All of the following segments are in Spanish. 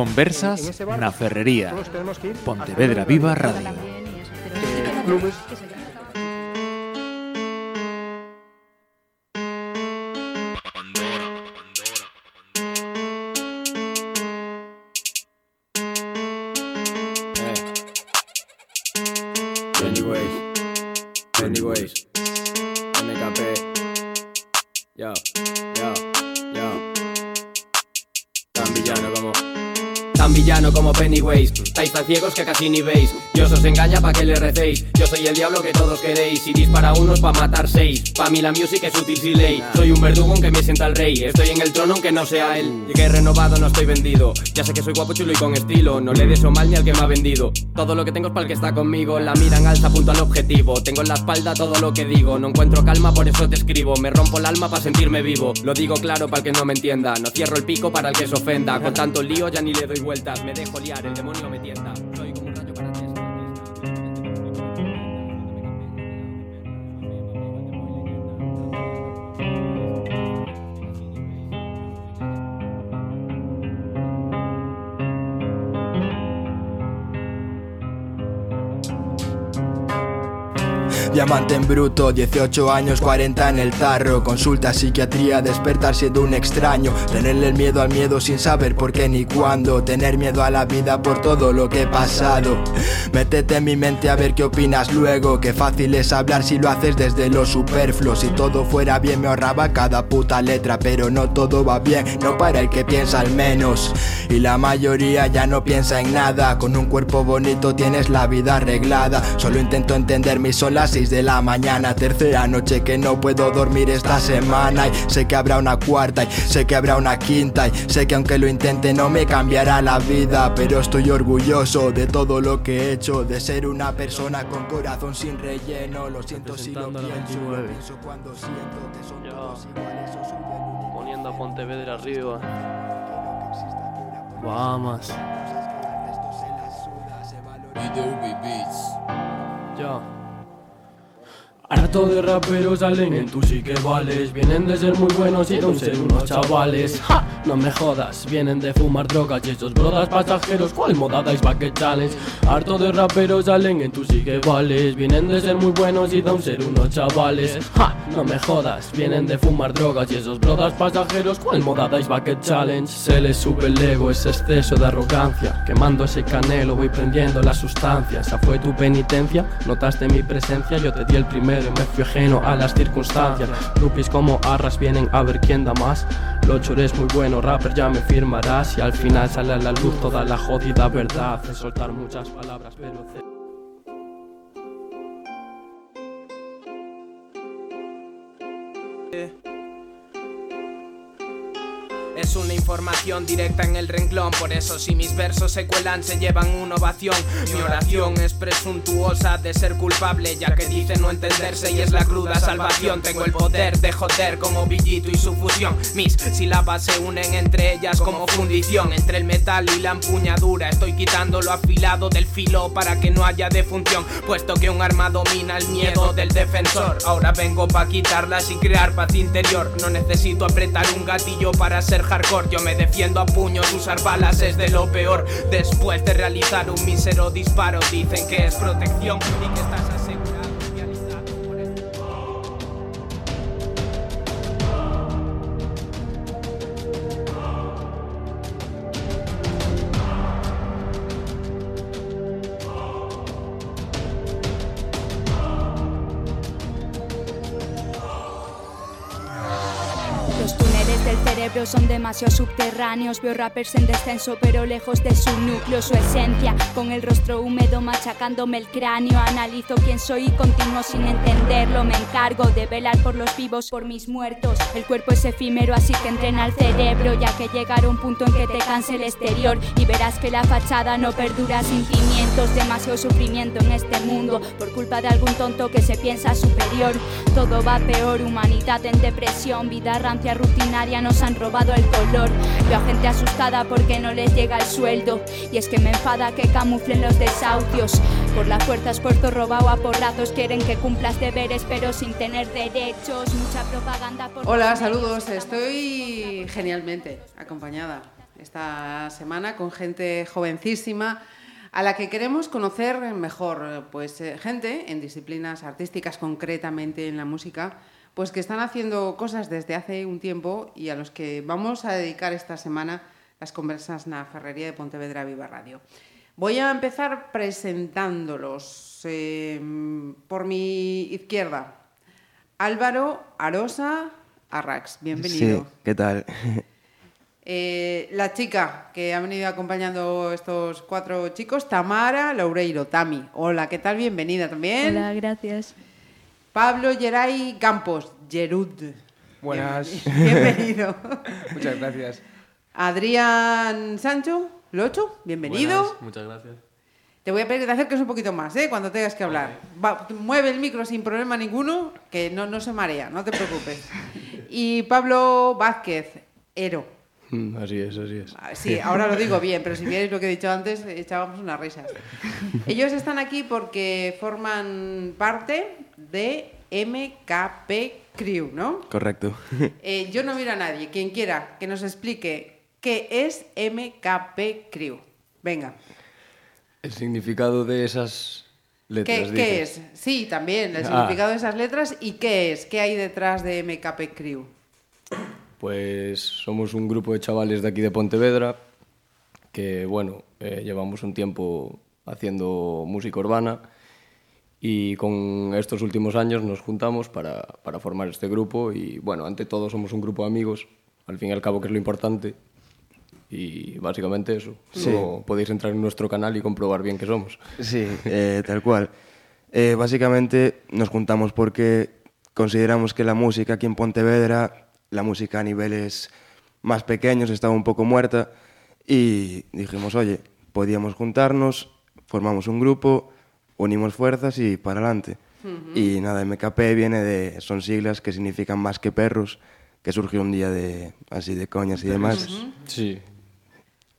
Conversas na Ferrería. Pontevedra Viva Radio. Estáis tan ciegos que casi ni veis. Dios os engaña pa' que le recéis. Yo soy el diablo que todos queréis. Y dispara unos pa' matar seis. Pa' mí la music es útil si ley. Soy un verdugo aunque me sienta el rey. Estoy en el trono aunque no sea él. Llegué renovado, no estoy vendido. Ya sé que soy guapo, chulo y con estilo. No le deso mal ni al que me ha vendido. Todo lo que tengo es para el que está conmigo. La mira en alza, punto al objetivo. Tengo en la espalda todo lo que digo. No encuentro calma, por eso te escribo. Me rompo el alma para sentirme vivo. Lo digo claro para el que no me entienda. No cierro el pico para el que se ofenda. Con tanto lío ya ni le doy vueltas. Me dejo liar, el demonio me Em Diamante en bruto, 18 años, 40 en el tarro. Consulta psiquiatría, despertar siendo un extraño. Tenerle el miedo al miedo sin saber por qué ni cuándo. Tener miedo a la vida por todo lo que he pasado. Métete en mi mente a ver qué opinas luego. Qué fácil es hablar si lo haces desde lo superfluo. Si todo fuera bien me ahorraba cada puta letra Pero no todo va bien, no para el que piensa al menos. Y la mayoría ya no piensa en nada. Con un cuerpo bonito tienes la vida arreglada. Solo intento entender mis olas de la mañana, tercera noche que no puedo dormir esta semana. Y sé que habrá una cuarta, y sé que habrá una quinta, y sé que aunque lo intente no me cambiará la vida. Pero estoy orgulloso de todo lo que he hecho, de ser una persona con corazón sin relleno. Lo siento si lo pienso, lo pienso cuando siento que son todos iguales. Poniendo a Pontevedra arriba. Vamos. Beats. Ya. Harto de raperos salen en tu sí que Vienen de ser muy buenos y de ser unos chavales ¡Ja! No me jodas, vienen de fumar drogas y esos brodas pasajeros ¿Cuál moda dais que challenge? Harto de raperos salen en tu sí que Vienen de ser muy buenos y de ser unos chavales ¡Ja! No me jodas, vienen de fumar drogas y esos brodas pasajeros ¿Cuál moda dais que challenge? Se les sube el ego, ese exceso de arrogancia Quemando ese canelo voy prendiendo la sustancia Esa fue tu penitencia, notaste mi presencia Yo te di el me fui ajeno a las circunstancias. Lupis como arras vienen a ver quién da más. Locho eres muy bueno, rapper, ya me firmarás. Y al final sale a la luz toda la jodida verdad. De soltar muchas palabras, pero. Es una información directa en el renglón, por eso si mis versos se cuelan se llevan una ovación. Mi oración es presuntuosa de ser culpable, ya que dice no entenderse y es la cruda salvación. Tengo el poder de joder como Villito y su fusión. Mis sílabas se unen entre ellas como fundición, entre el metal y la empuñadura. Estoy quitando lo afilado del filo para que no haya defunción, puesto que un arma domina el miedo del defensor. Ahora vengo para quitarlas y crear paz interior. No necesito apretar un gatillo para ser hardcore. Yo me defiendo a puños, usar balas es de lo peor. Después de realizar un mísero disparo Dicen que es protección y que estás son demasiado subterráneos. Veo rappers en descenso, pero lejos de su núcleo, su esencia. Con el rostro húmedo machacándome el cráneo. Analizo quién soy y continúo sin entenderlo. Me encargo de velar por los vivos, por mis muertos. El cuerpo es efímero, así que entrena el cerebro. Ya que llegará un punto en que te canse el exterior. Y verás que la fachada no perdura sentimientos. Demasiado sufrimiento en este mundo. Por culpa de algún tonto que se piensa superior. Todo va peor, humanidad en depresión. Vida rancia rutinaria nos han robado el color. Veo a gente asustada porque no les llega el sueldo. Y es que me enfada que camuflen los desahucios. Por la fuerza esfuerzo robado a porrazos. Quieren que cumplas deberes pero sin tener derechos. Mucha propaganda por... Hola, saludos. Estoy genialmente acompañada. esta semana con gente jovencísima a la que queremos conocer mejor, pues eh, gente en disciplinas artísticas, concretamente en la música, pues que están haciendo cosas desde hace un tiempo y a los que vamos a dedicar esta semana las conversas en la Ferrería de Pontevedra Viva Radio. Voy a empezar presentándolos. Eh, por mi izquierda, Álvaro Arosa Arrax. Bienvenido. Sí, ¿qué tal? Eh, la chica que ha venido acompañando estos cuatro chicos, Tamara Loureiro, Tami. Hola, ¿qué tal? Bienvenida también. Hola, gracias. Pablo Geray Campos, Gerud. Buenas. Bienvenido. Muchas gracias. Adrián Sancho, Locho, bienvenido. Buenas, muchas gracias. Te voy a pedir que te acerques un poquito más, ¿eh? Cuando tengas que hablar. Va, mueve el micro sin problema ninguno, que no, no se marea, no te preocupes. Y Pablo Vázquez, Ero. Mm, así es, así es. Ah, sí, ahora lo digo bien, pero si vierais lo que he dicho antes, echábamos unas risas. Ellos están aquí porque forman parte de MKP Crew, ¿no? Correcto. Eh, yo no miro a nadie. Quien quiera que nos explique qué es MKP Crew. Venga. El significado de esas letras. ¿Qué, ¿qué es? Sí, también, el Ah. significado de esas letras. ¿Y qué es? ¿Qué hay detrás de MKP Crew? Pues somos un grupo de chavales de aquí de Pontevedra que, bueno, eh, llevamos un tiempo haciendo música urbana y con estos últimos años nos juntamos para, para formar este grupo y, bueno, ante todo somos un grupo de amigos, al fin y al cabo que es lo importante y básicamente eso. Luego podéis entrar en nuestro canal y comprobar bien que somos. Sí, eh, tal cual. Eh, básicamente nos juntamos porque consideramos que la música aquí en Pontevedra, la música a niveles más pequeños, estaba un poco muerta y dijimos, oye, podíamos juntarnos, formamos un grupo, unimos fuerzas y para adelante. Y nada, MKP viene de, son siglas que significan más que perros, que surgió un día de así de coñas y demás. Sí,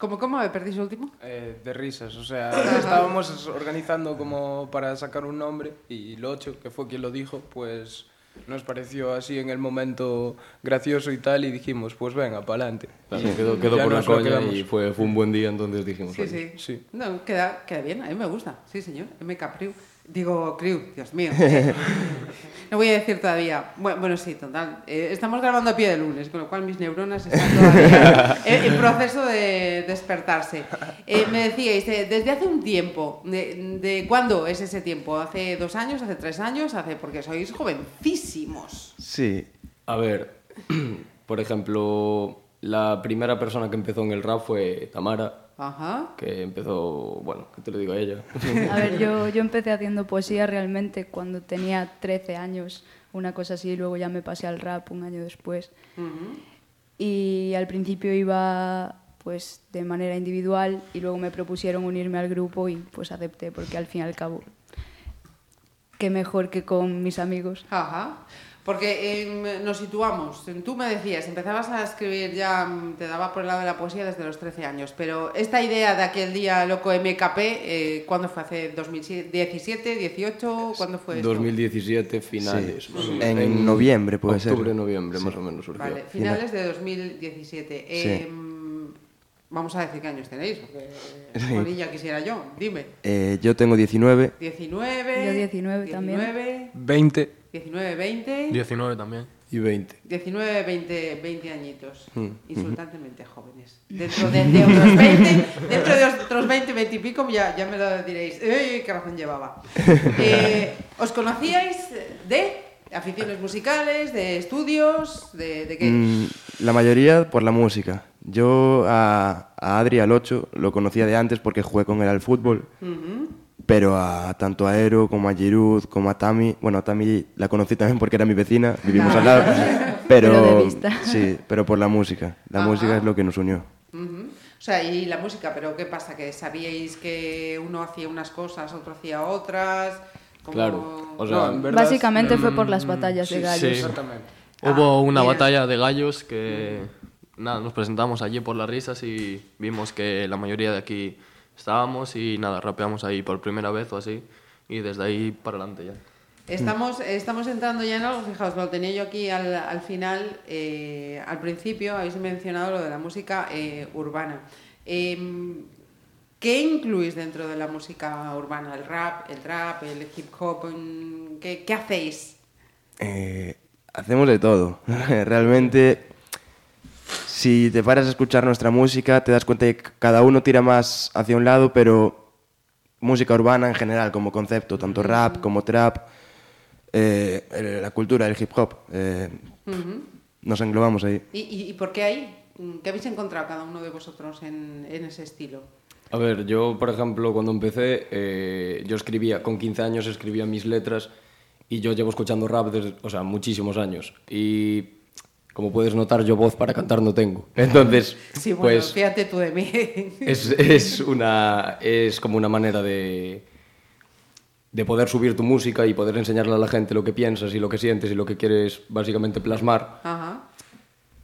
¿Cómo, cómo? ¿Me perdí el último? Eh, de risas, o sea, estábamos organizando como para sacar un nombre y Locho, que fue quien lo dijo, pues nos pareció así en el momento gracioso y tal y dijimos, pues venga, para adelante. Claro, quedó, quedó por una coña y fue, fue un buen día, entonces dijimos, Sí, "Oye, sí. sí. No, queda, queda bien, a mí me gusta. Sí, señor. MK Crew. Digo, Crew, Dios mío. no voy a decir todavía. Bueno, bueno sí, total. Eh, estamos grabando a pie de lunes, con lo cual mis neuronas están todavía en, en proceso de despertarse. Eh, me decíais, eh, desde hace un tiempo, de, de cuándo es ese tiempo? ¿Hace dos años? ¿Hace tres años? hace Porque sois jovencísimos. Sí, A ver, por ejemplo, la primera persona que empezó en el rap fue Tamara, Ajá. que empezó, bueno, ¿qué te lo digo a ella? A ver, yo, yo empecé haciendo poesía realmente cuando tenía 13 años, una cosa así, y luego ya me pasé al rap un año después. Y al principio iba pues de manera individual y luego me propusieron unirme al grupo y pues acepté porque al fin y al cabo qué mejor que con mis amigos. Ajá. Porque em, nos situamos. Tú me decías, empezabas a escribir ya, mm, te daba por el lado de la poesía desde los 13 años, pero esta idea de aquel día loco MKP, eh, ¿cuándo fue? ¿Hace 2017, 18? ¿Cuándo fue esto? 2017, finales. Sí. más o menos. En noviembre, puede ser. Octubre, noviembre, más o menos surgió. Vale, finales de 2017. Sí. Em, vamos a decir qué años tenéis, porque Sí. Bonilla quisiera yo, dime. Eh, yo tengo 19, 19. Yo 19 también. 19, 20. 19, 20. 19 también. Y 20. 19, 20, 20 añitos. Mm. Insultantemente jóvenes. Dentro de, de otros 20, dentro de otros 20, 20 y pico, ya, ya me lo diréis. ¡Ey, qué razón llevaba! Eh, ¿Os conocíais de aficiones musicales, de estudios, de, de qué? Mm, la mayoría por la música. Yo a, a Adri, al 8, lo conocía de antes porque jugué con él al fútbol. Pero a tanto a Ero como a Giroud como a Tami, bueno, a Tami la conocí también porque era mi vecina, vivimos al lado, pero, Pero de vista. sí, pero por la música. La Ajá. música es lo que nos unió. O sea, y la música, pero ¿qué pasa? ¿Que sabíais que uno hacía unas cosas, otro hacía otras? Como- Claro, o sea, No, en verdad, Básicamente fue por las batallas de sí, gallos. sí. Exactamente. Hubo una mira. batalla de gallos que nada, nos presentamos allí por las risas y vimos que la mayoría de aquí estábamos y nada, rapeamos ahí por primera vez o así y desde ahí para adelante ya. Estamos, estamos entrando ya en algo, fijaos, lo tenía yo aquí al, al final, eh, al principio habéis mencionado lo de la música eh, urbana. Em, ¿Qué incluís dentro de la música urbana? ¿El rap, el trap, el hip hop? ¿Qué, qué hacéis? Eh, hacemos de todo. Realmente, si te paras a escuchar nuestra música, te das cuenta que cada uno tira más hacia un lado, pero música urbana en general como concepto, tanto rap como trap, eh, la cultura del hip hop, eh, Ujú. nos englobamos ahí. ¿Y, y, y por qué ahí? ¿Qué habéis encontrado cada uno de vosotros en, en ese estilo? A ver, yo, por ejemplo, cuando empecé, eh, yo escribía, con 15 años escribía mis letras y yo llevo escuchando rap desde, o sea, muchísimos años. Y como puedes notar, yo voz para cantar no tengo. Entonces, Sí, bueno, pues fíjate tú de mí. es, es, una, es como una manera de, de poder subir tu música y poder enseñarle a la gente lo que piensas y lo que sientes y lo que quieres básicamente plasmar Ajá.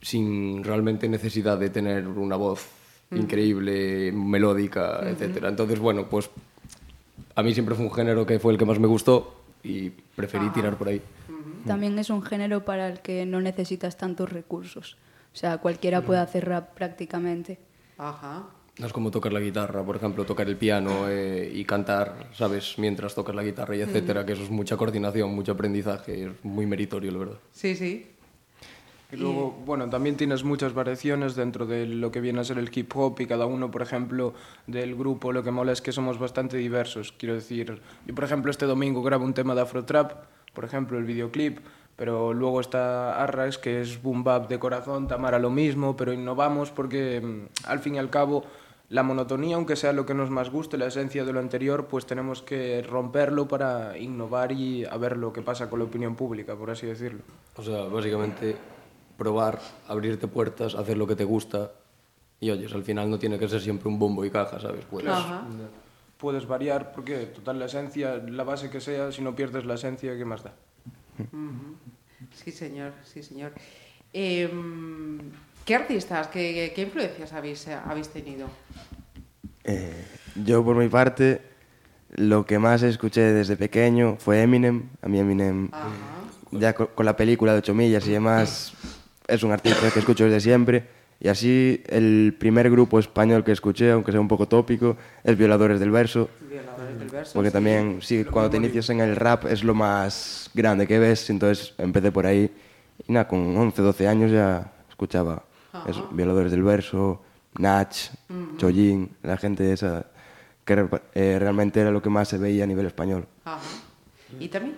sin realmente necesidad de tener una voz increíble, melódica, etcétera. Entonces, bueno, pues a mí siempre fue un género que fue el que más me gustó y preferí tirar por ahí. También es un género para el que no necesitas tantos recursos. O sea, cualquiera puede hacer rap prácticamente. Ajá. No es como tocar la guitarra, por ejemplo, tocar el piano eh, y cantar, ¿sabes? Mientras tocas la guitarra y etcétera, que eso es mucha coordinación, mucho aprendizaje, es muy meritorio, la verdad. Sí, sí. Y luego, bueno, también tienes muchas variaciones dentro de lo que viene a ser el hip hop y cada uno, por ejemplo, del grupo, lo que mola es que somos bastante diversos. Quiero decir, yo, por ejemplo, este domingo grabo un tema de Afrotrap, por ejemplo, el videoclip, pero luego está Arrax, que es boom bap de corazón, Tamara lo mismo, pero innovamos porque, mm, al fin y al cabo, la monotonía, aunque sea lo que nos más guste, la esencia de lo anterior, pues tenemos que romperlo para innovar y a ver lo que pasa con la opinión pública, por así decirlo. O sea, básicamente probar, abrirte puertas, hacer lo que te gusta y oyes, al final no tiene que ser siempre un bombo y caja, ¿sabes? Pues, Ajá. Puedes variar porque total la esencia, la base que sea, si no pierdes la esencia, ¿qué más da? Sí, señor, sí, señor. Em, ¿Qué artistas, qué, qué influencias habéis, habéis tenido? Eh, yo, por mi parte, lo que más escuché desde pequeño fue Eminem. A mí Eminem, ya co- con, la película de 8 millas y demás, es un artista que escucho desde siempre. Y así, el primer grupo español que escuché, aunque sea un poco tópico, es Violadores del Verso. Violadores del verso. Porque sí. también, sí, cuando te inicias en el rap es lo más grande que ves, entonces empecé por ahí. Y nada, con 11, 12 años ya escuchaba eso, Violadores del Verso, Nach, Chollín, la gente esa, que eh, realmente era lo que más se veía a nivel español. Ajá. ¿Y también?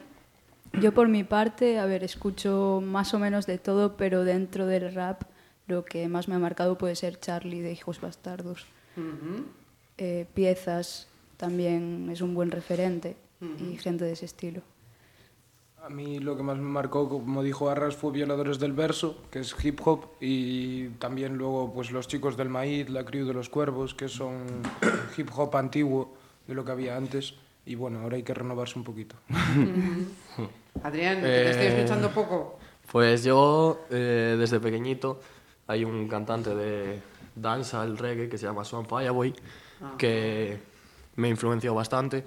Yo por mi parte, a ver, escucho más o menos de todo, pero dentro del rap lo que más me ha marcado puede ser Charlie de Hijos Bastardos. Eh, piezas también es un buen referente y gente de ese estilo. A mí lo que más me marcó, como dijo Arras, fue Violadores del Verso, que es hip hop, y también luego pues los chicos del maíz, la crew de los cuervos, que son hip hop antiguo de lo que había antes, y bueno, ahora hay que renovarse un poquito. Adrián, que te estoy Eh, escuchando poco. Pues yo, eh, desde pequeñito, hay un cantante de danza, el reggae, que se llama Swan Fireboy, que me influenció bastante.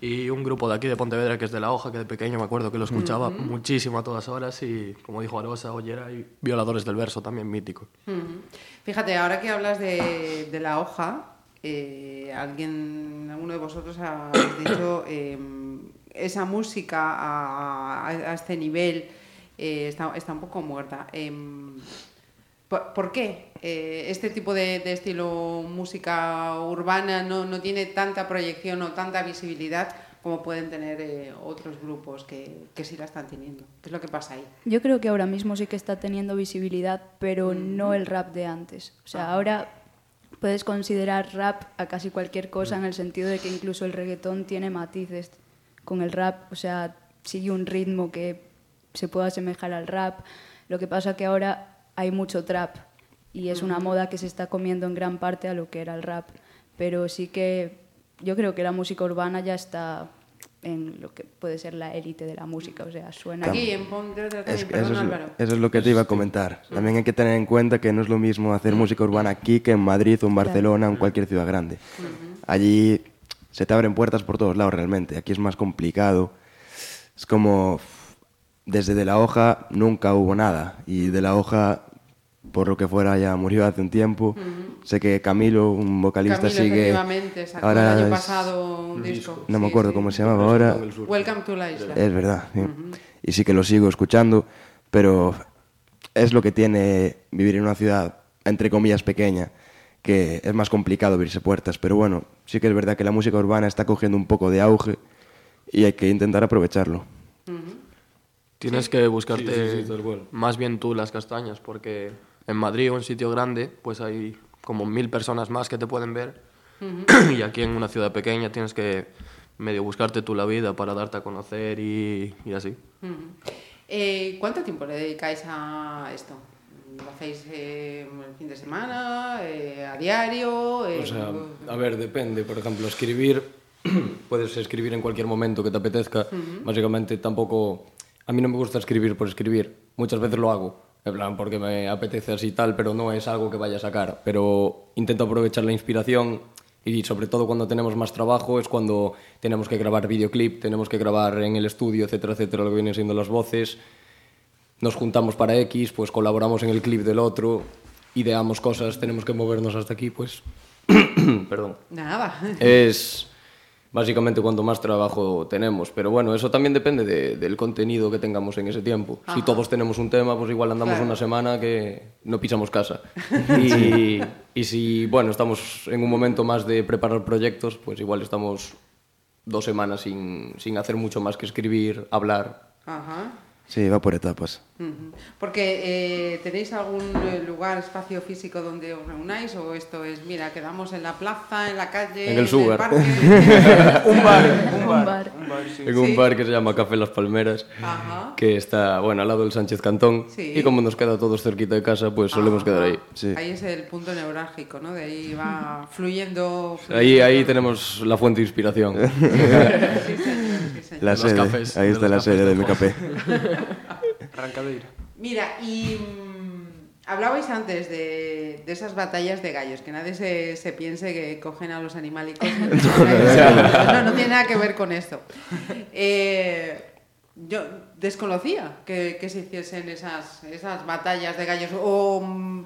Y un grupo de aquí de Pontevedra, que es de La Hoja, que de pequeño me acuerdo que lo escuchaba muchísimo a todas horas. Y como dijo Arosa, Ollera y Violadores del Verso, también mítico. Ujú. Fíjate, ahora que hablas de, de la hoja, eh, alguien, alguno de vosotros ha dicho eh, esa música a, a- a este nivel eh, está, está un poco muerta. ¿Por, por qué eh, este tipo de, de estilo música urbana no, no tiene tanta proyección o tanta visibilidad como pueden tener eh, otros grupos que, que sí la están teniendo? ¿Qué es lo que pasa ahí? Yo creo que ahora mismo sí que está teniendo visibilidad, pero no el rap de antes. O sea, ahora puedes considerar rap a casi cualquier cosa en el sentido de que incluso el reggaetón tiene matices con el rap, o sea, sigue un ritmo que se puede asemejar al rap. Lo que pasa que ahora hay mucho trap y es una moda que se está comiendo en gran parte a lo que era el rap, pero sí que yo creo que la música urbana ya está en lo que puede ser la élite de la música, o sea, suena Aquí en también, Es- perdón, eso, es, Álvaro. eso es lo que te iba a comentar. También hay que tener en cuenta que no es lo mismo hacer música urbana aquí que en Madrid o en Barcelona o en cualquier ciudad grande. Allí se te abren puertas por todos lados realmente. Aquí es más complicado. Es como, desde De La Hoja nunca hubo nada. Y De La Hoja, por lo que fuera, ya murió hace un tiempo. Sé que Camilo, un vocalista, Camilo, sigue... efectivamente, sacó ahora el año pasado un disco. No me Sí, acuerdo sí. cómo se llamaba ahora. Welcome to la isla. Es verdad, sí. Y sí que lo sigo escuchando, pero es lo que tiene vivir en una ciudad, entre comillas, pequeña, que es más complicado abrirse puertas. Pero bueno, sí que es verdad que la música urbana está cogiendo un poco de auge y hay que intentar aprovecharlo. Tienes que buscarte Sí, sí, sí, tal cual. más bien tú las castañas, porque en Madrid o en sitio grande, pues hay como mil personas más que te pueden ver. y aquí en una ciudad pequeña tienes que medio buscarte tú la vida para darte a conocer y, y así. Eh, ¿Cuánto tiempo le dedicáis a esto? ¿Lo hacéis eh, el fin de semana, eh, a diario? eh, O sea, a ver, depende. Por ejemplo, escribir, puedes escribir en cualquier momento que te apetezca. Básicamente tampoco... A mí no me gusta escribir por escribir. Muchas veces lo hago, en plan, porque me apetece así tal, pero no es algo que vaya a sacar. Pero intento aprovechar la inspiración y sobre todo cuando tenemos más trabajo es cuando tenemos que grabar videoclip, tenemos que grabar en el estudio, etcétera, etcétera, lo que vienen siendo las voces nos juntamos para X, pues colaboramos en el clip del otro, ideamos cosas, tenemos que movernos hasta aquí, pues... Perdón. Nada. Es básicamente cuanto más trabajo tenemos, pero bueno, eso también depende de- del contenido que tengamos en ese tiempo. Si todos tenemos un tema, pues igual andamos Claro. una semana que no pisamos casa. Y, y si, bueno, estamos en un momento más de preparar proyectos, pues igual estamos dos semanas sin, sin hacer mucho más que escribir, hablar. Ajá. Sí, va por etapas. Porque eh, tenéis algún eh, lugar, espacio físico donde os reunáis o esto es, mira, quedamos en la plaza, en la calle, En el súper. parque? Un bar, un Un bar. Un bar, sí. en un Sí. bar que se llama Café Las Palmeras, Ajá. que está, bueno, al lado del Sánchez Cantón. Sí. Y como nos queda todos cerquita de casa, pues solemos quedar ahí. Sí. Ahí es el punto neurálgico, ¿no? De ahí va fluyendo. Ahí, fluyendo ahí tenemos la fuente de inspiración. Sí, señor. La Los sede, cafés, ahí de está la cafés sede de café. Arrancadeira. Mira, y mm, hablabais antes de, de esas batallas de gallos, que nadie se, se piense que cogen a los animalicos. no, no tiene nada que ver con esto. Eh, yo desconocía que, que se hiciesen esas, esas batallas de gallos. O mm,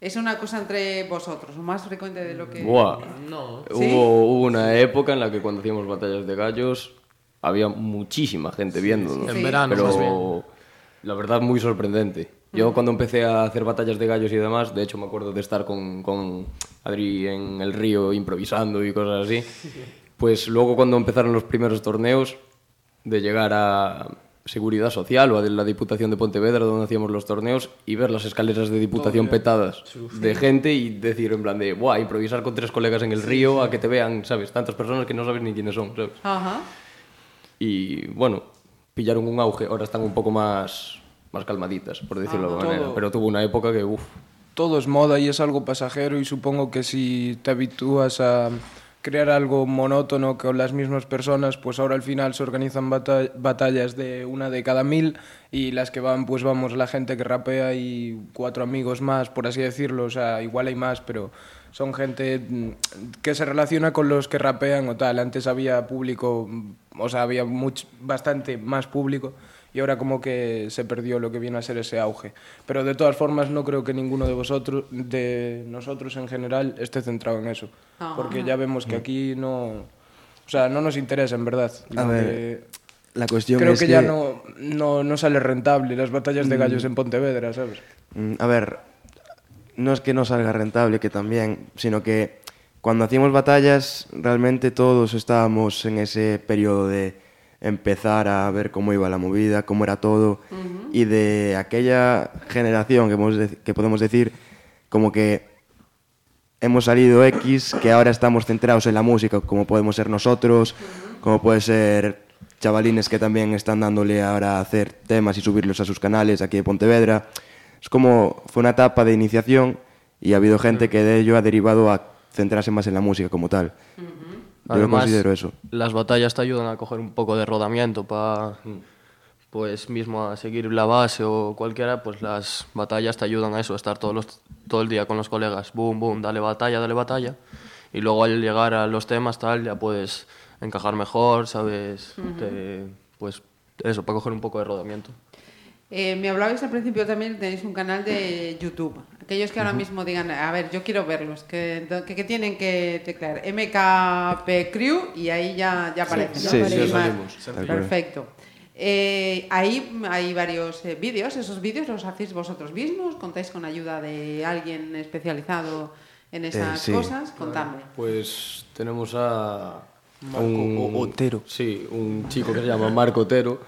es una cosa entre vosotros, más frecuente de lo que. Buah. No. ¿Sí? Hubo, hubo una época en la que cuando hacíamos batallas de gallos había muchísima gente viéndonos. En verano, pero más bien. la verdad muy sorprendente. Yo cuando empecé a hacer batallas de gallos y demás, de hecho me acuerdo de estar con, con Adri en el río improvisando y cosas así, pues luego cuando empezaron los primeros torneos, de llegar a Seguridad Social o a la Diputación de Pontevedra donde hacíamos los torneos y ver las escaleras de Diputación petadas de gente y decir en plan de, buah, improvisar con tres colegas en el río a que te vean, ¿sabes? Tantas personas que no sabes ni quiénes son, ¿sabes? Ajá. Y bueno, pillaron un auge, ahora están un poco más, más calmaditas, por decirlo de alguna manera, Todo. pero tuvo una época que, uff, todo es moda y es algo pasajero y supongo que si te habitúas a crear algo monótono con las mismas personas, pues ahora al final se organizan bata- batallas de una de cada mil y las que van, pues vamos, la gente que rapea y cuatro amigos más, por así decirlo, o sea, igual hay más, pero son gente mm, que se relaciona con los que rapean o tal. Antes había público, mm, o sea, había much, bastante más público y ahora como que se perdió lo que viene a ser ese auge. Pero de todas formas no creo que ninguno de vosotros, de nosotros en general, esté centrado en eso. Ajá. Porque ya vemos que aquí no... O sea, no nos interesa en verdad. A ver, que- La cuestión creo es que, ya no, no, no sale rentable las batallas de gallos en Pontevedra, ¿sabes? Mm, A ver, no es que no salga rentable, que también, sino que cuando hacíamos batallas, realmente todos estábamos en ese periodo de empezar a ver cómo iba la movida, cómo era todo, y de aquella generación que, podemos dec- que podemos decir como que hemos salido X, que ahora estamos centrados en la música, como podemos ser nosotros, como puede ser chavalines que también están dándole ahora a hacer temas y subirlos a sus canales aquí de Pontevedra. Es como fue una etapa de iniciación y ha habido gente que de ello ha derivado a centrarse más en la música como tal. Yo lo considero eso. Las batallas te ayudan a coger un poco de rodamiento para, pues mismo a seguir la base o cualquiera, pues las batallas te ayudan a eso, a estar todos los, todo el día con los colegas, boom, boom, dale batalla, dale batalla. Y luego al llegar a los temas tal, ya puedes encajar mejor, ¿sabes? Te- pues eso, para coger un poco de rodamiento. Eh, me hablabais al principio también, tenéis un canal de YouTube. Aquellos que ahora mismo digan, a ver, yo quiero verlos, que, que, que tienen que teclear MKP Crew y ahí ya, ya aparecen. Sí, ¿no? sí, salimos. Perfecto. Eh, ahí hay varios eh, vídeos, esos vídeos los hacéis vosotros mismos, contáis con ayuda de alguien especializado en esas sí. cosas, contadme. Pues tenemos a, Marco un O- Otero. Sí, un chico que se llama Marco Otero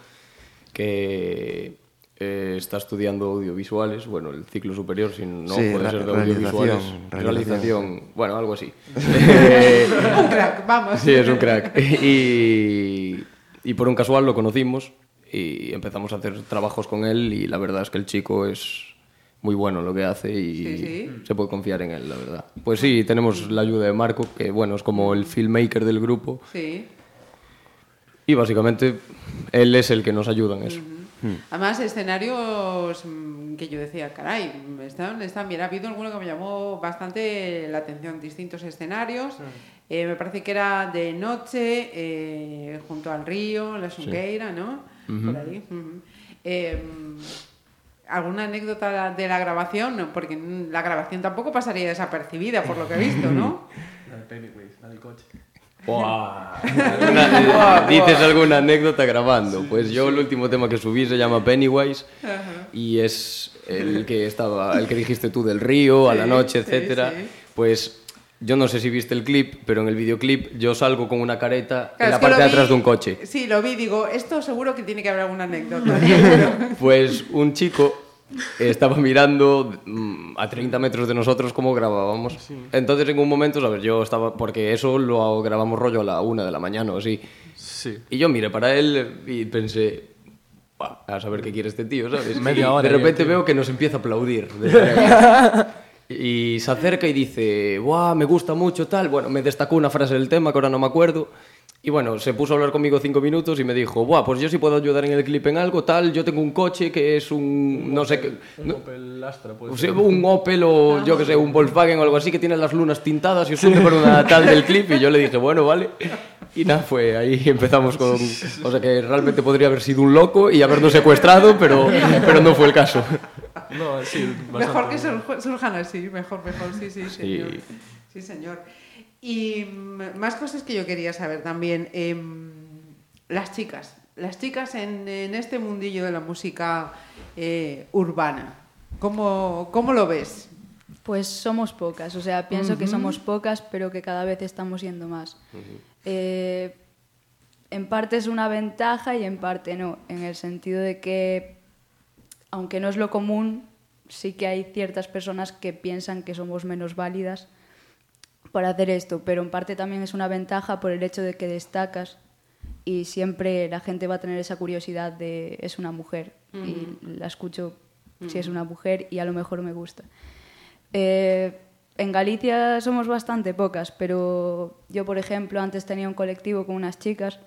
que eh, está estudiando audiovisuales, bueno, el ciclo superior, si no Sí, puede ser de audiovisuales, realización. realización, bueno, algo así. Un crack, vamos. Sí, es un crack. Y, y por un casual lo conocimos y empezamos a hacer trabajos con él y la verdad es que el chico es muy bueno en lo que hace y Sí, sí. se puede confiar en él, la verdad. Pues sí, tenemos la ayuda de Marco, que bueno, es como el filmmaker del grupo Sí. y básicamente él es el que nos ayuda en eso. Además, escenarios mm, que yo decía, caray, están, están bien. Ha habido alguno que me llamó bastante la atención, distintos escenarios. Eh, me parece que era de noche, eh, junto al río, la Xunqueira, ¿no? Por ahí. Eh, ¿Alguna anécdota de la grabación? No, porque la grabación tampoco pasaría desapercibida, por lo que he visto, ¿no? La de Pennywise, la del coche. Buah. Alguna- dices alguna anécdota grabando. Pues yo el último tema que subí se llama Pennywise y es el que estaba, el que dijiste tú del río, a la Sí, noche, sí, etcétera. sí. Pues yo no sé si viste el clip, pero en el videoclip yo salgo con una careta Claro, en la parte de atrás de un coche. Sí, lo vi, digo, esto seguro que tiene que haber alguna anécdota. Pues un chico estaba mirando mm, a 30 metros de nosotros cómo grabábamos. Entonces en un momento, ¿sabes? Yo estaba, porque eso lo grabamos rollo a la una de la mañana o así. Sí. Y yo miré para él y pensé, "Buah, a saber qué quiere este tío, ¿sabes? Media hora De y repente veo que nos empieza a aplaudir. y se acerca y dice, ¡buah, me gusta mucho tal! Bueno, me destacó una frase del tema que ahora no me acuerdo. Y bueno, se puso a hablar conmigo cinco minutos y me dijo, ¡buah, pues yo sí puedo ayudar en el clip en algo, tal! Yo tengo un coche que es un... no sé qué... Un no- Opel Astra, pues. o sea, un Opel o yo que sé, un Volkswagen o algo así que tiene las lunas tintadas y os sube por una tal del clip y yo le dije, bueno, vale. Y nada, fue ahí empezamos con... O sea que realmente podría haber sido un loco y habernos secuestrado, pero, pero no fue el caso. No, sí, Mejor que surj- surjan así, mejor, mejor, sí, sí, señor. Sí, señor. Y más cosas que yo quería saber también. em, las chicas, las chicas en, en este mundillo de la música eh, urbana, ¿cómo, ¿cómo lo ves? Pues somos pocas, o sea, pienso que somos pocas, pero que cada vez estamos siendo más. Eh, en parte es una ventaja y en parte no, en el sentido de que, aunque no es lo común, sí que hay ciertas personas que piensan que somos menos válidas para hacer esto, pero en parte también es una ventaja por el hecho de que destacas y siempre la gente va a tener esa curiosidad de es una mujer y la escucho si es una mujer y a lo mejor me gusta. Eh, en Galicia somos bastante pocas, pero yo, por ejemplo, antes tenía un colectivo con unas chicas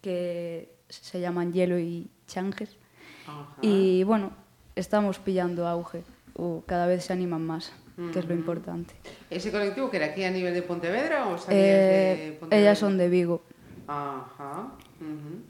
que se llaman Hielo y Changes. Y bueno, estamos pillando auge, o cada vez se animan más, que es lo importante. ¿Ese colectivo que era aquí a nivel de Pontevedra o Eh, de Pontevedra? ellas son de Vigo. Ajá. ujú.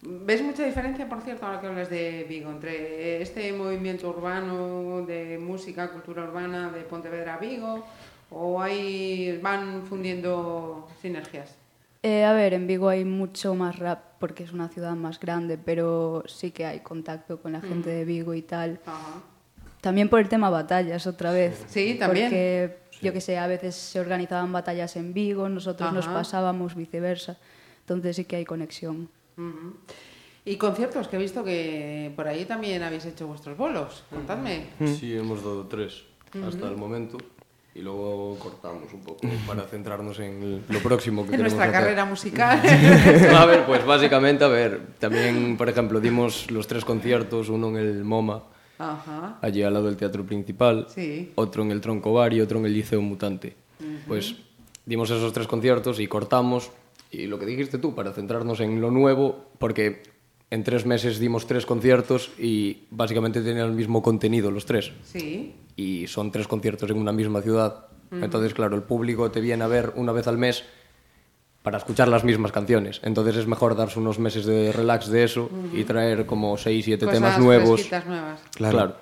¿Ves mucha diferencia, por cierto, ahora que hablas de Vigo, entre este movimiento urbano de música, cultura urbana de Pontevedra a Vigo? ¿O ahí van fundiendo sinergias? Eh, a ver, en Vigo hay mucho más rap porque es una ciudad más grande, pero sí que hay contacto con la gente de Vigo y tal. Ajá. También por el tema batallas, otra vez. Sí, también. Porque, yo que sé, a veces se organizaban batallas en Vigo, nosotros nos pasábamos viceversa. Entonces sí que hay conexión. Y conciertos, que he visto que por ahí también habéis hecho vuestros bolos. Contadme. Sí, hemos dado tres hasta el momento y luego cortamos un poco para centrarnos en lo próximo que En queremos nuestra hacer. carrera musical. A ver, pues básicamente, a ver, también, por ejemplo, dimos los tres conciertos, uno en el MoMA, Ajá. allí al lado del teatro principal, Sí. otro en el Tronco Bar y otro en el Liceo Mutante. Pues dimos esos tres conciertos y cortamos, y lo que dijiste tú, para centrarnos en lo nuevo, porque en tres meses dimos tres conciertos y básicamente tenían el mismo contenido los tres. Sí. Y son tres conciertos en una misma ciudad. Entonces, claro, el público te viene a ver una vez al mes para escuchar las mismas canciones. Entonces es mejor darse unos meses de relax de eso y traer como 6, 7 Cosas temas nuevos. nuevas. Claro. Claro.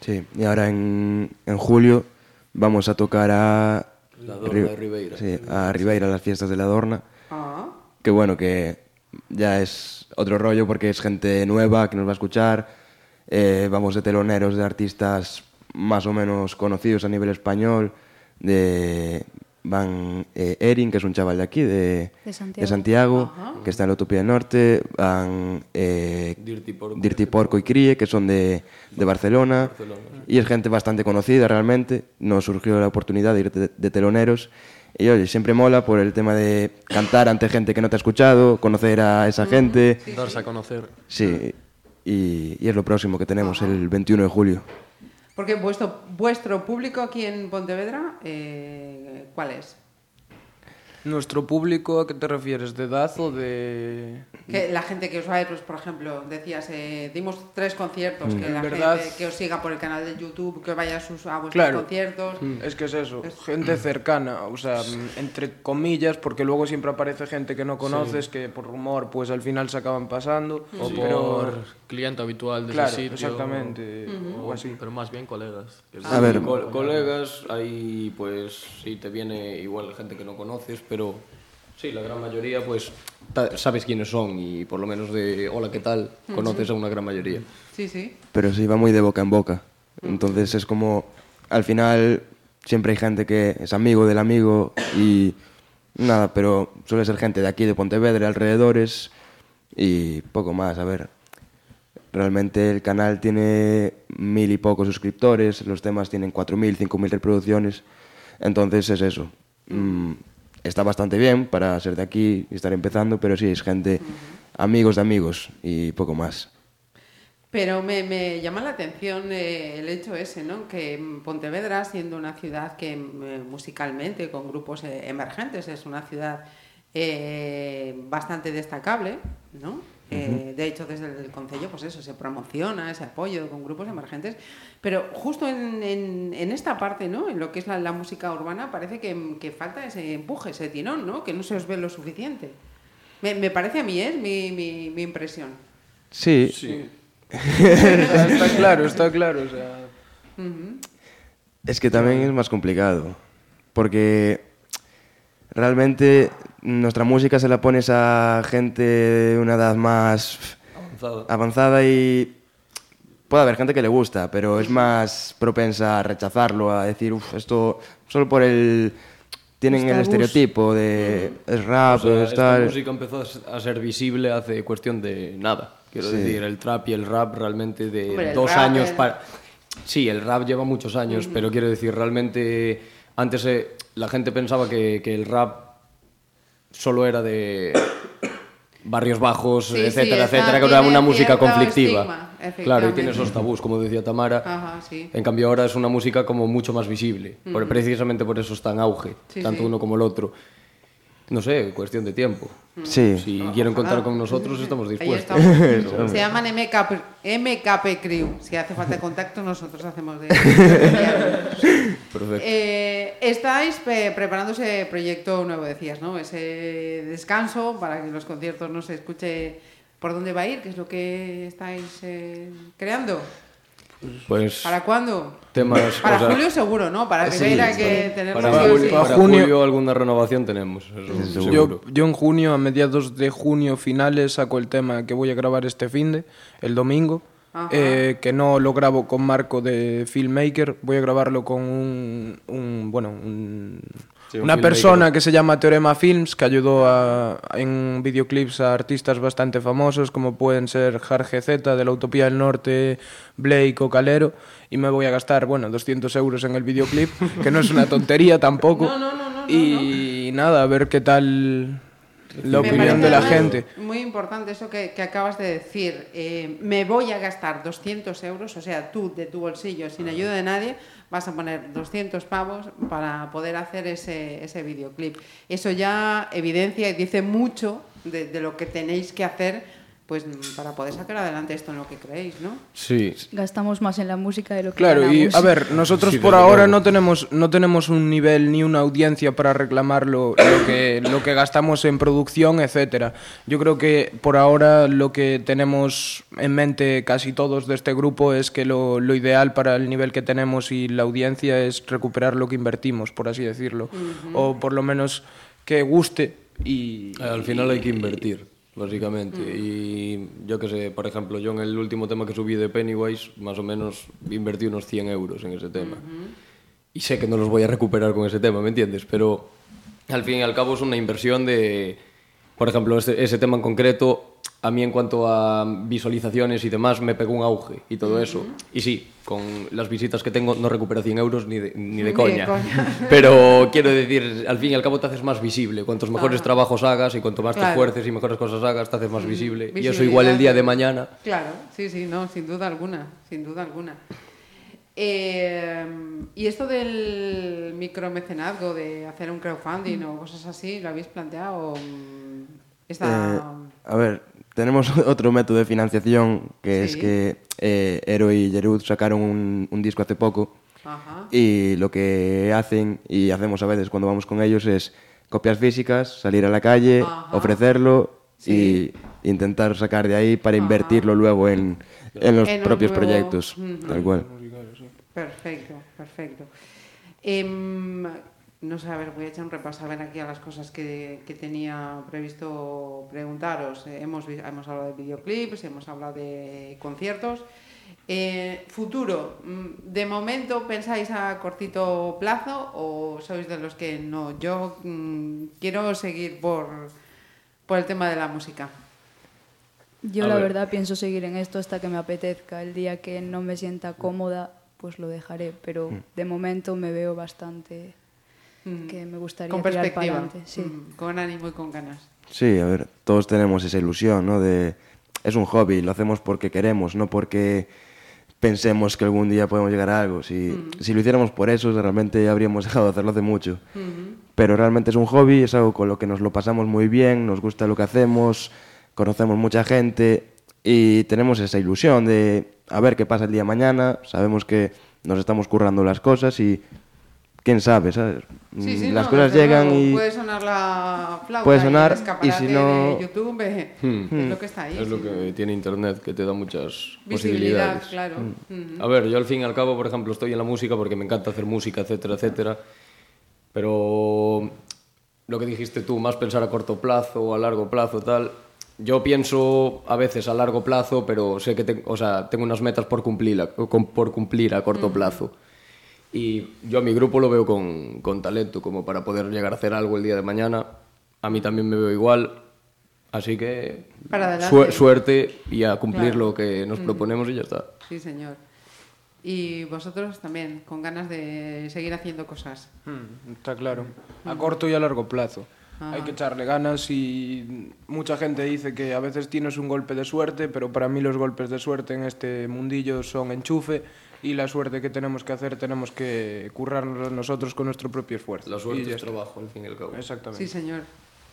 Sí, y ahora en, en julio vamos a tocar a... La Dorna de Ribeira. Sí, a Ribeira, las fiestas de la Dorna. Ah. Que bueno, que ya es otro rollo porque es gente nueva que nos va a escuchar. Eh, vamos de teloneros de artistas más o menos conocidos a nivel español. De, van eh, Erin, que es un chaval de aquí, de, de Santiago, de Santiago Ajá. que está en la Utopía del Norte, van eh, Dirty, Porco, Dirty Porco y Crie, que son de, de Barcelona, Barcelona y es gente bastante conocida realmente, nos surgió la oportunidad de ir de, de teloneros, y oye, siempre mola por el tema de cantar ante gente que no te ha escuchado, conocer a esa gente. Darse a conocer. Sí, y, y es lo próximo que tenemos Ajá. el 21 de julio. Porque vuestro, vuestro público aquí en Pontevedra, eh, ¿cuál es? Nuestro público, ¿a qué te refieres? ¿De edad o de...? Que la gente que os va a ver, pues, por ejemplo, decías, eh, dimos tres conciertos, que En la verdad- gente que os siga por el canal de YouTube, que vaya a, sus, a vuestros Claro. conciertos. Es que es eso, gente cercana, o sea, mm, entre comillas, porque luego siempre aparece gente que no conoces, que por rumor, pues al final se acaban pasando. O pero- por cliente habitual de Claro, ese sitio. exactamente, o- o así. Pero más bien colegas. que A ver. Co- colegas, ahí pues sí te viene igual gente que no conoces, pero sí, la gran mayoría pues sabes quiénes son y por lo menos de hola, ¿qué tal? Conoces a una gran mayoría. Sí, sí. Pero sí, va muy de boca en boca. Entonces es como, al final, siempre hay gente que es amigo del amigo y nada, pero suele ser gente de aquí, de Pontevedra, alrededores y poco más. A ver, realmente el canal tiene mil y pocos suscriptores, los temas tienen cuatro mil, cinco mil reproducciones. Entonces es eso. Mm, está bastante bien para ser de aquí y estar empezando, pero sí, es gente, amigos de amigos y poco más. Pero me, me llama la atención eh, el hecho ese, ¿no? Que Pontevedra, siendo una ciudad que mm, musicalmente, con grupos eh, emergentes, es una ciudad eh, bastante destacable, ¿no? Eh, de hecho, desde el Concello, pues eso, se promociona ese apoyo con grupos emergentes. Pero justo en, en- en esta parte, ¿no? En lo que es la, la música urbana, parece que, que falta ese empuje, ese tirón, ¿no? Que no se os ve lo suficiente. Me, me parece a mí, es mi, mi, mi impresión. Sí, está, está claro, está claro, o sea... Es que también es más complicado, porque realmente nuestra música se la pones a gente de una edad más Avanzada. avanzada y puede haber gente que le gusta, pero es más propensa a rechazarlo, a decir, uff, esto solo por el... Tienen el estereotipo de es rap, O sea, es esta tal... música empezó a ser visible hace cuestión de nada. Quiero Sí. decir, el trap y el rap realmente de Hombre, dos rap, años el- para... Sí, el rap lleva muchos años, pero quiero decir, realmente antes eh, la gente pensaba que, que el rap solo era de barrios bajos, Sí, etcétera, sí, etcétera, que era una música conflictiva. estigma, claro, y tiene esos tabús, como decía Tamara. Ajá, sí. En cambio ahora es una música como mucho más visible, por- precisamente por eso está en auge, Sí, tanto sí. uno como el otro. No sé, cuestión de tiempo. Sí, Si quieren contar con nosotros, estamos dispuestos. estamos. Se llaman MKP, MKP Crew. Si hace falta contacto, nosotros hacemos de. Perfecto. Eh, estáis preparando ese proyecto nuevo, decías, ¿no? Ese descanso para que los conciertos no se escuche por dónde va a ir, qué es lo que estáis eh, creando. Pues ¿Para cuándo? temas... Para o sea, julio seguro, ¿no? Para sí, Ribeira hay sí. que tenerlo para, julio, sí. Para para junio- julio alguna renovación tenemos, eso Yo, yo en junio, a mediados de junio finales, saco el tema que voy a grabar este fin de, el domingo. Eh, que no lo grabo con Marco de Filmmaker, voy a grabarlo con un, un- bueno, un- Sí, un una filmmaker. persona que se llama Teorema Films, que ayudó a- en videoclips a artistas bastante famosos, como pueden ser Jarge Z de la Utopía del Norte, Blake o Calero, y me voy a gastar, bueno, 200 euros en el videoclip, que no es una tontería tampoco. No, no, no, no, y nada, a ver qué tal la Me opinión de la gente. Muy importante eso que, que acabas de decir. Eh, me voy a gastar 200 euros, o sea, tú de tu bolsillo, sin ayuda de nadie, vas a poner 200 pavos para poder hacer ese, ese videoclip. Eso ya evidencia y dice mucho de, de lo que tenéis que hacer pues para poder sacar adelante esto en lo que creéis, ¿no? Sí. Gastamos más en la música de lo que Claro, y ganamos. a ver, nosotros Sí, por ahora no tenemos no tenemos un nivel ni una audiencia para reclamar lo, lo que lo que gastamos en producción, etcétera. Yo creo que por ahora lo que tenemos en mente casi todos de este grupo es que lo, lo ideal para el nivel que tenemos y la audiencia es recuperar lo que invertimos, por así decirlo, o por lo menos que guste y Al final hay que invertir, lógicamente. Y mm. yo que sé, por exemplo, yo en el último tema que subí de Pennywise, más o menos invertí unos 100 euros en ese tema. Mm-hmm. Y sé que no los voy a recuperar con ese tema, ¿me entiendes? Pero al fin y al cabo es una inversión de... Por ejemplo, ese, ese tema en concreto a mí en cuanto a visualizaciones y demás, me pegó un auge y todo eso. Y sí, con las visitas que tengo no recupero 100 euros ni de, ni de Ni de coña. Pero quiero decir, al fin y al cabo te haces más visible. Cuantos mejores trabajos hagas y cuanto más Claro. te esfuerces y mejores cosas hagas, te haces más visible. Y eso igual el día de mañana. Claro, sí, sí, no, sin duda alguna, sin duda alguna. Eh, y esto del micromecenazgo, de hacer un crowdfunding o cosas así, ¿lo habéis planteado? Mm, Está... Eh, a ver, tenemos otro método de financiación que es que eh, Ero y Jerud sacaron un, un disco hace poco Ajá. y lo que hacen y hacemos a veces cuando vamos con ellos es copias físicas, salir a la calle, Ajá. ofrecerlo Sí. y intentar sacar de ahí para invertirlo luego en, en los En propios nuevo- proyectos, tal cual. Perfecto, perfecto. Em, no sé, a ver, voy a echar un repaso a ver aquí a las cosas que, que tenía previsto preguntaros. Eh, hemos, hemos hablado de videoclips, hemos hablado de conciertos. Eh, futuro, mm, ¿de momento pensáis a cortito plazo o sois de los que no? Yo mm, quiero seguir por, por el tema de la música. Yo A la ver. verdad pienso seguir en esto hasta que me apetezca. El día que no me sienta cómoda, pues lo dejaré. Pero Mm. de momento me veo bastante Mm. que me gustaría Con tirar perspectiva, para adelante. Sí. Mm, con ánimo y con ganas. Sí, a ver, todos tenemos esa ilusión, ¿no? De, es un hobby, lo hacemos porque queremos, no porque pensemos que algún día podemos llegar a algo. Si, si lo hiciéramos por eso, realmente habríamos dejado de hacerlo hace mucho. Pero realmente es un hobby, es algo con lo que nos lo pasamos muy bien, nos gusta lo que hacemos, conocemos mucha gente y tenemos esa ilusión de a ver qué pasa el día de mañana, sabemos que nos estamos currando las cosas y quién sabe, ¿sabes? Sí, sí, Mm, las no, cosas llegan y... Puede sonar la flauta Puede y sonar, el y escaparate si no- de YouTube Hmm. es lo que está ahí. Es lo sí. que tiene Internet, que te da muchas Visibilidad, posibilidades. claro. Ujú. A ver, yo al fin y al cabo, por ejemplo, estoy en la música porque me encanta hacer música, etcétera, etcétera. Pero lo que dijiste tú, más pensar a corto plazo o a largo plazo, tal. Yo pienso a veces a largo plazo, pero sé que te- o sea, tengo unas metas por cumplir, a- por cumplir a corto plazo. Y yo a mi grupo lo veo con, con talento, como para poder llegar a hacer algo el día de mañana. A mí también me veo igual. Así que Para adelante. sue- suerte y a cumplir Claro. lo que nos proponemos y ya está. Sí, señor. Y vosotros también, con ganas de seguir haciendo cosas. Mm, Está claro. A corto y a largo plazo. Hay que echarle ganas y mucha gente dice que a veces tienes un golpe de suerte, pero para mí los golpes de suerte en este mundillo son enchufe y la suerte que tenemos que hacer tenemos que currarnos nosotros con nuestro propio esfuerzo. La Y suerte ya es trabajo, al fin y al cabo. Exactamente. Sí, señor.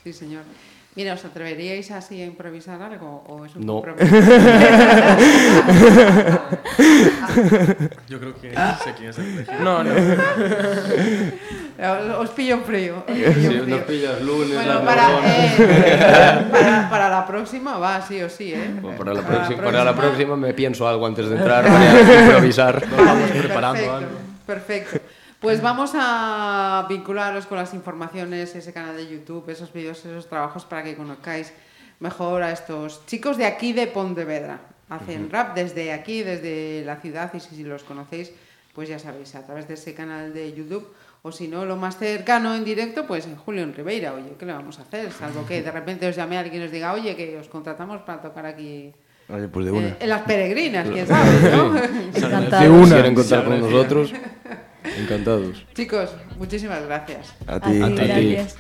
Sí, señor. Mira, ¿os atreveríais así a improvisar algo? ¿O es un No. compromiso? Yo creo que sé quién es el. No, no. Os pillo en frío. os pillo frío. nos pillas lunes, Bueno, para, neuronas. eh, para, para la próxima va, sí o sí, ¿eh? Bueno, para, la próxima, para la próxima me pienso algo antes de entrar para improvisar. Vale, preparando perfecto, algo. Perfecto. Pues vamos a vincularos con las informaciones, ese canal de YouTube, esos vídeos, esos trabajos para que conozcáis mejor a estos chicos de aquí de Pontevedra. Hacen rap desde aquí, desde la ciudad, y si, si los conocéis, pues ya sabéis, a través de ese canal de YouTube, o si no, lo más cercano en directo, pues en Julio en Ribeira. Oye, ¿qué le vamos a hacer? Salvo que de repente os llame alguien y os diga, oye, que os contratamos para tocar aquí Oye, pues de eh, una. en las peregrinas, quién sabe, ¿no? Si quieren contar con nosotros, encantados. Chicos, muchísimas gracias. A A ti. ti, A ti. gracias.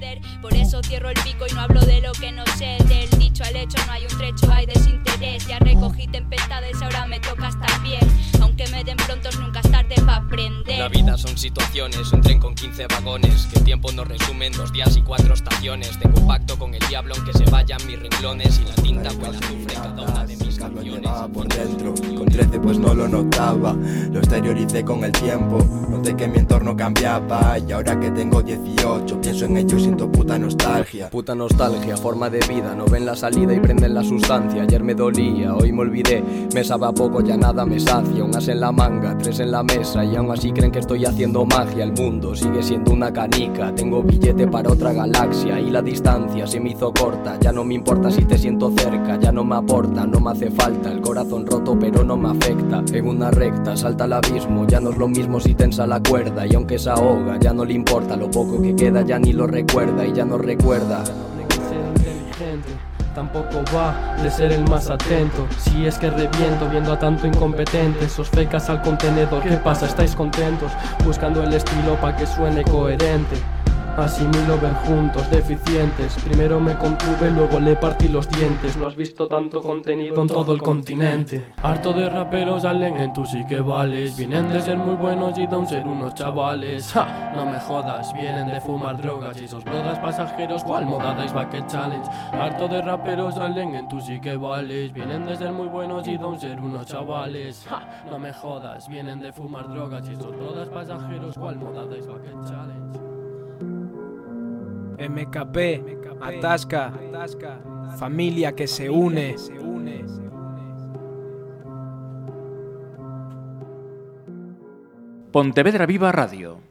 Desconocer Por eso cierro el pico y no hablo de lo que no sé. Del dicho al hecho no hay un trecho, hay desinterés. Ya recogí tempestades, ahora me toca estar bien. Aunque me den prontos, nunca es tarde para aprender. La vida son situaciones, un tren con 15 vagones, que el tiempo no resume dos días y cuatro estaciones. Tengo un pacto con el diablo aunque se vayan mis renglones. Y la tinta pues sufre cada una de mis canciones. por dentro, con 13 pues no lo notaba, lo exterioricé con el tiempo, noté que mi entorno cambiaba. Y ahora que tengo 18 pienso en ello y puta nostalgia. Puta nostalgia, forma de vida, no ven la salida y prenden la sustancia. Ayer me dolía, hoy me olvidé, me sabe poco, ya nada me sacia. Un as en la manga, tres en la mesa y aún así creen que estoy haciendo magia. El mundo sigue siendo una canica, tengo billete para otra galaxia y la distancia se me hizo corta. Ya no me importa si te siento cerca, ya no me aporta, no me hace falta. El corazón roto pero no me afecta. En una recta salta al abismo, ya no es lo mismo si tensa la cuerda y aunque se ahoga, ya no le importa lo poco que queda, ya ni lo recuerda y ya no recuerda. Tampoco va de ser el más atento Si es que reviento viendo a tanto incompetente Sos fecas al contenedor ¿Qué pasa? ¿Estáis contentos? Buscando el estilo para que suene coherente Asimilo ver juntos, deficientes. Primero me contuve, luego le partí los dientes. No has visto tanto contenido en todo el continente. Harto de raperos salen en tú sí vales. Vienen de ser muy buenos y de ser unos chavales. No me jodas, vienen de fumar drogas y esos brodas pasajeros. ¿Cuál moda dais bucket challenge? Harto de raperos salen en tú sí que vales. Vienen de ser muy buenos y de ser unos chavales. No me jodas, vienen de fumar drogas y esos brodas pasajeros. ¿Cuál moda dais bucket challenge? MKP, Atasca, familia que se une. Pontevedra Viva Radio